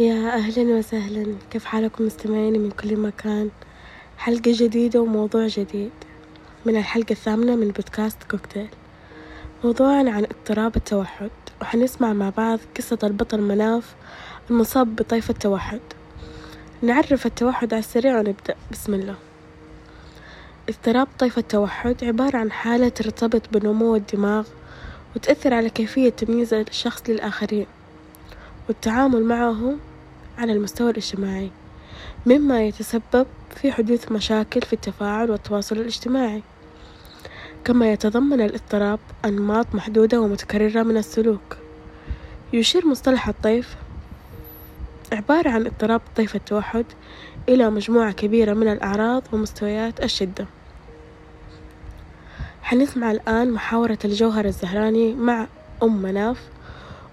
يا أهلا وسهلا. كيف حالكم مستمعيني من كل مكان؟ حلقة جديدة وموضوع جديد. من الحلقة الثامنة من بودكاست كوكتيل. موضوعنا عن اضطراب التوحد وحنسمع مع بعض قصة البطل مناف المصاب بطيف التوحد. نعرف التوحد على السريع ونبدأ. بسم الله. اضطراب طيف التوحد عبارة عن حالة ترتبط بنمو الدماغ وتأثر على كيفية تمييز الشخص للآخرين والتعامل معه على المستوى الاجتماعي مما يتسبب في حدوث مشاكل في التفاعل والتواصل الاجتماعي. كما يتضمن الاضطراب أنماط محدودة ومتكررة من السلوك. يشير مصطلح الطيف عبارة عن اضطراب طيف التوحد إلى مجموعة كبيرة من الأعراض ومستويات الشدة. حنسمع الآن محاورة الجوهر الزهراني مع أم مناف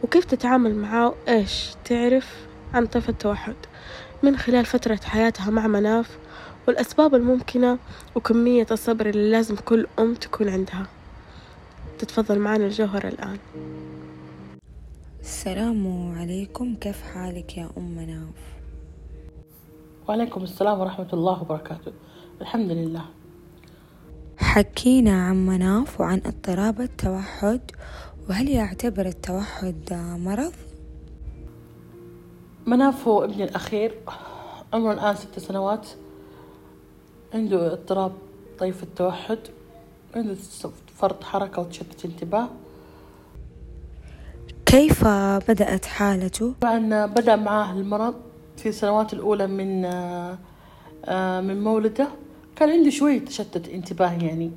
وكيف تتعامل معاه وإيش تعرف؟ عن طيف التوحد من خلال فترة حياتها مع مناف والأسباب الممكنة وكمية الصبر اللي لازم كل أم تكون عندها. تتفضل معنا الجوهر الآن. السلام عليكم. كيف حالك يا أم مناف؟ وعليكم السلام ورحمة الله وبركاته. الحمد لله. حكينا عن مناف وعن اضطراب التوحد وهل يعتبر التوحد مرض؟ مناف هو ابني الأخير عمره الآن ست سنوات. عنده اضطراب طيف التوحد عنده فرط حركة وتشتت انتباه. كيف بدأت حالته؟ طبعا بدأ معاه المرض في السنوات الأولى من من مولده. كان عنده شوية تشتت انتباه يعني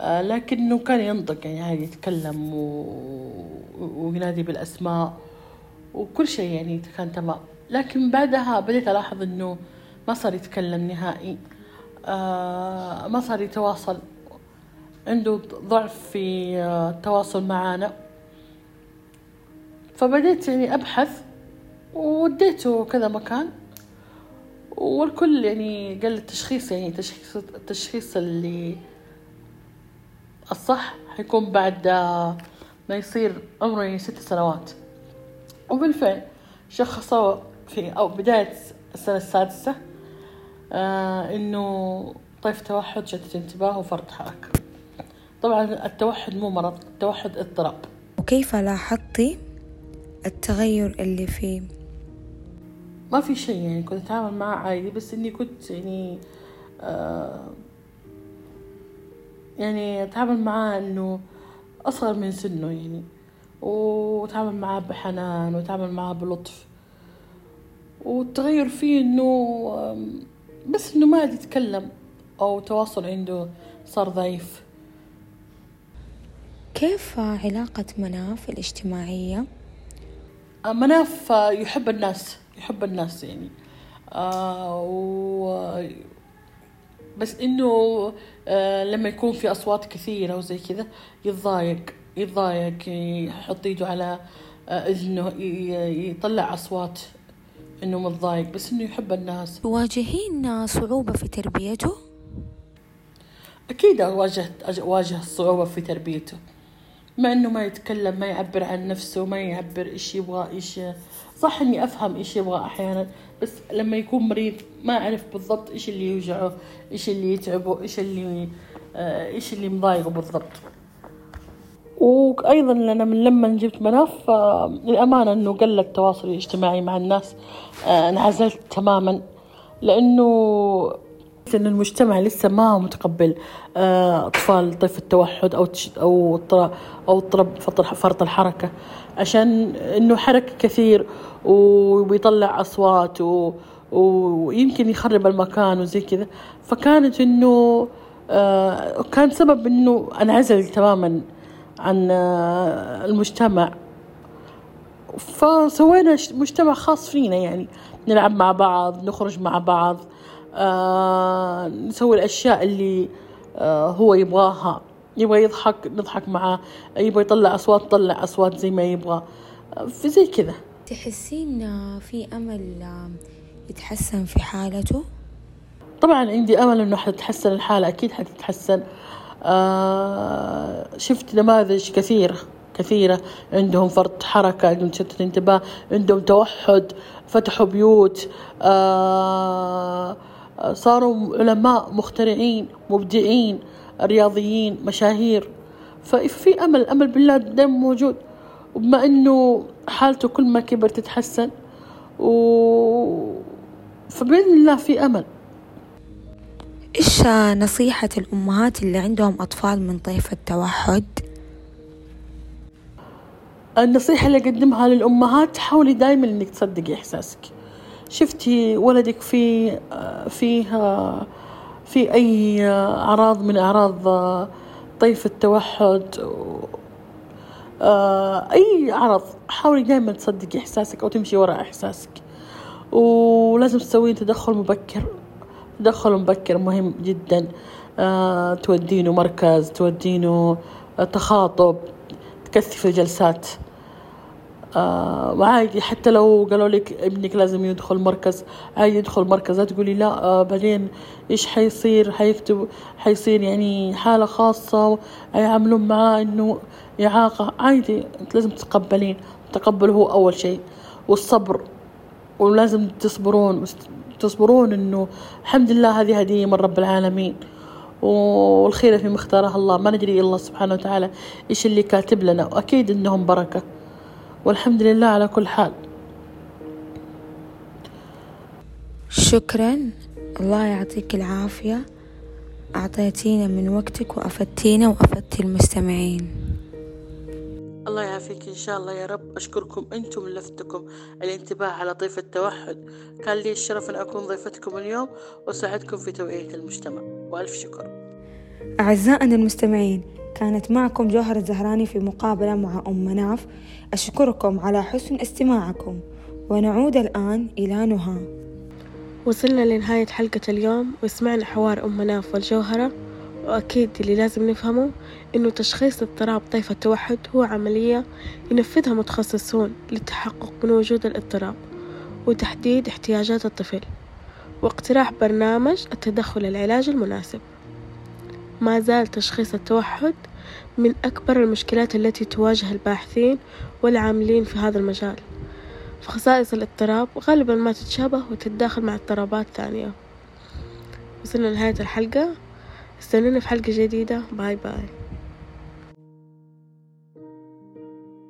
لكنه كان ينطق يعني عادي يتكلم و... وينادي بالأسماء. وكل شيء يعني كان تمام. لكن بعدها بديت ألاحظ إنه ما صار يتكلم نهائي. آه ما صار يتواصل. عنده ضعف في التواصل معانا. فبديت يعني أبحث ووديته كذا مكان. والكل يعني قال التشخيص يعني تشخيص التشخيص اللي الصح حيكون بعد ما يصير عمره يعني ست سنوات. وبالفعل شخصوا في أو بداية السنة السادسة آه إنه طيف توحد شتت انتباه وفرط حركة. طبعا التوحد مو مرض التوحد اضطراب. وكيف لاحظتي التغير اللي فيه؟ ما في شيء يعني كنت أتعامل معه عادي بس إني كنت يعني آه يعني أتعامل معاه إنه أصغر من سنه يعني. وأتعامل معاه بحنان وأتعامل معاه بلطف. والتغير فيه إنه بس إنه ما عاد يتكلم أو تواصل عنده صار ضعيف. كيف علاقة مناف الاجتماعية؟ مناف يحب الناس يحب الناس يعني. آه و بس إنه آه لما يكون في أصوات كثيرة وزي كذا يتضايق. يتضايق يحط إيده على آه اذنه يطلع أصوات إنه متضايق بس إنه يحب الناس. تواجهين صعوبة في تربيته؟ أكيد واجهت واجه صعوبة في تربيته. مع إنه ما يتكلم ما يعبر عن نفسه ما يعبر إيش يبغى إيش صح إني أفهم إيش يبغى أحيانا بس لما يكون مريض ما أعرف بالضبط إيش اللي يوجعه إيش اللي يتعبه إيش اللي آه إيش اللي مضايقه بالضبط. وأيضا أنا من لما جبت آه للامانه إنه قل التواصل الاجتماعي مع الناس آه انعزلت تماما. لأنه إن المجتمع لسه ما متقبل أطفال طيف التوحد أو أو أو اضطراب فرط الحركة. عشان إنه حركه كثير وبيطلع أصوات و ويمكن يخرب المكان وزي كذا. فكانت إنه كان سبب إنه انعزل تماما. عن المجتمع. فسوينا مجتمع خاص فينا يعني. نلعب مع بعض نخرج مع بعض آه نسوي الأشياء اللي آه هو يبغاها. يبغى يضحك نضحك معاه يبغى يطلع أصوات طلع أصوات زي ما يبغى. آه في زي كذا. تحسين في أمل يتحسن في حالته؟ طبعا عندي أمل إنه حتتحسن الحالة. أكيد حتتحسن. آه شفت نماذج كثيرة كثيرة. عندهم فرط حركة عندهم تشتت انتباه عندهم توحد فتحوا بيوت. آه صاروا علماء مخترعين مبدعين رياضيين مشاهير. ففي أمل أمل بالله دائما موجود. وبما أنه حالته كل ما كبر تتحسن و فبإذن الله في أمل. إيش نصيحة الأمهات اللي عندهم أطفال من طيف التوحد؟ النصيحة اللي أقدمها للأمهات حاولي دايما إنك تصدقي إحساسك. شفتي ولدك في فيها في أي أعراض من أعراض طيف التوحد؟ أي عرض حاولي دائما تصدقي إحساسك أو تمشي وراء إحساسك. ولازم تسوين تدخل مبكر. تدخل مبكر مهم جدا. آه، تودينه مركز تودينه تخاطب تكثف الجلسات. آه وعادي حتى لو قالوا لك ابنك لازم يدخل مركز عادي يدخل مركز. لا تقولي لا آه بعدين إيش حيصير؟ حيكتب حيصير يعني حالة خاصة يعاملون معاه إنه إعاقة. عادي أنت لازم تتقبلين. تقبل هو أول شيء. والصبر ولازم تصبرون. تصبرون إنه الحمد لله هذه هدية من رب العالمين. والخير في مختارها الله. ما ندري الله سبحانه وتعالى إيش اللي كاتب لنا. وأكيد إنهم بركة. والحمد لله على كل حال. شكرا. الله يعطيك العافية. أعطيتينا من وقتك وأفدتينا وأفدتي المستمعين. الله يعافيك إن شاء الله يا رب. أشكركم أنتم لفتكم. الانتباه على ضيف التوحد. كان لي الشرف أن أكون ضيفتكم اليوم وأساعدكم في توعية المجتمع. وألف شكر. أعزائنا المستمعين كانت معكم جوهر الزهراني في مقابلة مع أم مناف. أشكركم على حسن استماعكم. ونعود الآن إلى نهى. وصلنا لنهاية حلقة اليوم. وسمعنا حوار أم مناف والجوهرة. وأكيد اللي لازم نفهمه إنه تشخيص اضطراب طيف التوحد هو عملية ينفذها متخصصون للتحقق من وجود الاضطراب وتحديد احتياجات الطفل واقتراح برنامج التدخل العلاجي المناسب. ما زال تشخيص التوحد من أكبر المشكلات التي تواجه الباحثين والعاملين في هذا المجال. فخصائص الاضطراب غالبا ما تتشابه وتتداخل مع اضطرابات ثانية. وصلنا لنهاية الحلقة. استنونا في حلقة جديدة. باي باي.